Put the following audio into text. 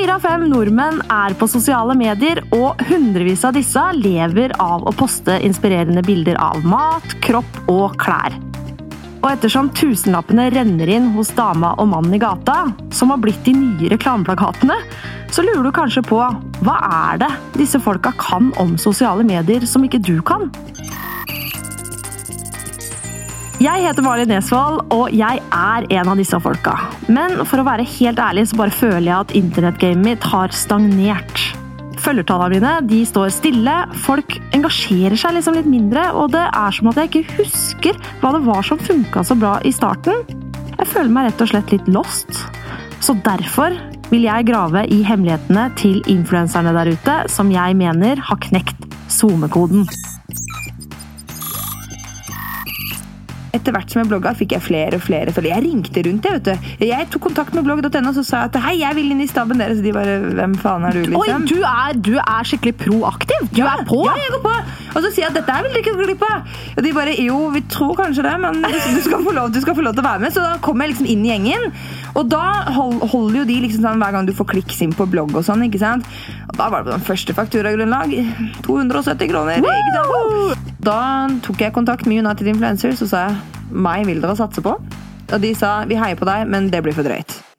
Fire av fem nordmenn er på sosiale medier, og hundrevis av disse lever av å poste inspirerende bilder av mat, kropp og klær. Og ettersom tusenlappene renner inn hos dama og mannen i gata, som har blitt de nye reklameplakatene, så lurer du kanskje på hva er det disse folka kan om sosiale medier som ikke du kan? Jeg heter Mali Nesvold, og jeg er en av disse folka. Men for å være helt ærlig så bare føler jeg at internettgamet mitt har stagnert. Følgertallene mine de står stille, folk engasjerer seg liksom litt mindre, og det er som at jeg ikke husker hva det var som funka så bra i starten. Jeg føler meg rett og slett litt lost. Så derfor vil jeg grave i hemmelighetene til influenserne der ute, som jeg mener har knekt SoMe-koden. Etter hvert som jeg blogga, fikk jeg flere og flere følgere. Jeg ringte rundt. Jeg vet du. Jeg tok kontakt med blogg.no og sa at hei, jeg vil inn i staben deres. De bare hvem faen er du, Oi, liksom? du er, du er skikkelig proaktiv! Du er på! Ja, jeg går på! Og så sier jeg at dette vil dere ikke gå glipp av. Og de bare jo, vi tror kanskje det, men du, skal få lov, du skal få lov til å være med. Så da kommer jeg liksom inn i gjengen. Og da hold, holder jo de liksom sånn hver gang du får kliks inn på blogg og sånn. ikke sant? Og da var det på den første fakturagrunnlag. 270 kroner. ikke sant? Da tok jeg kontakt med United Influencers og sa jeg meg vil dere satse på. Og de sa vi heier på deg, men det blir for drøyt.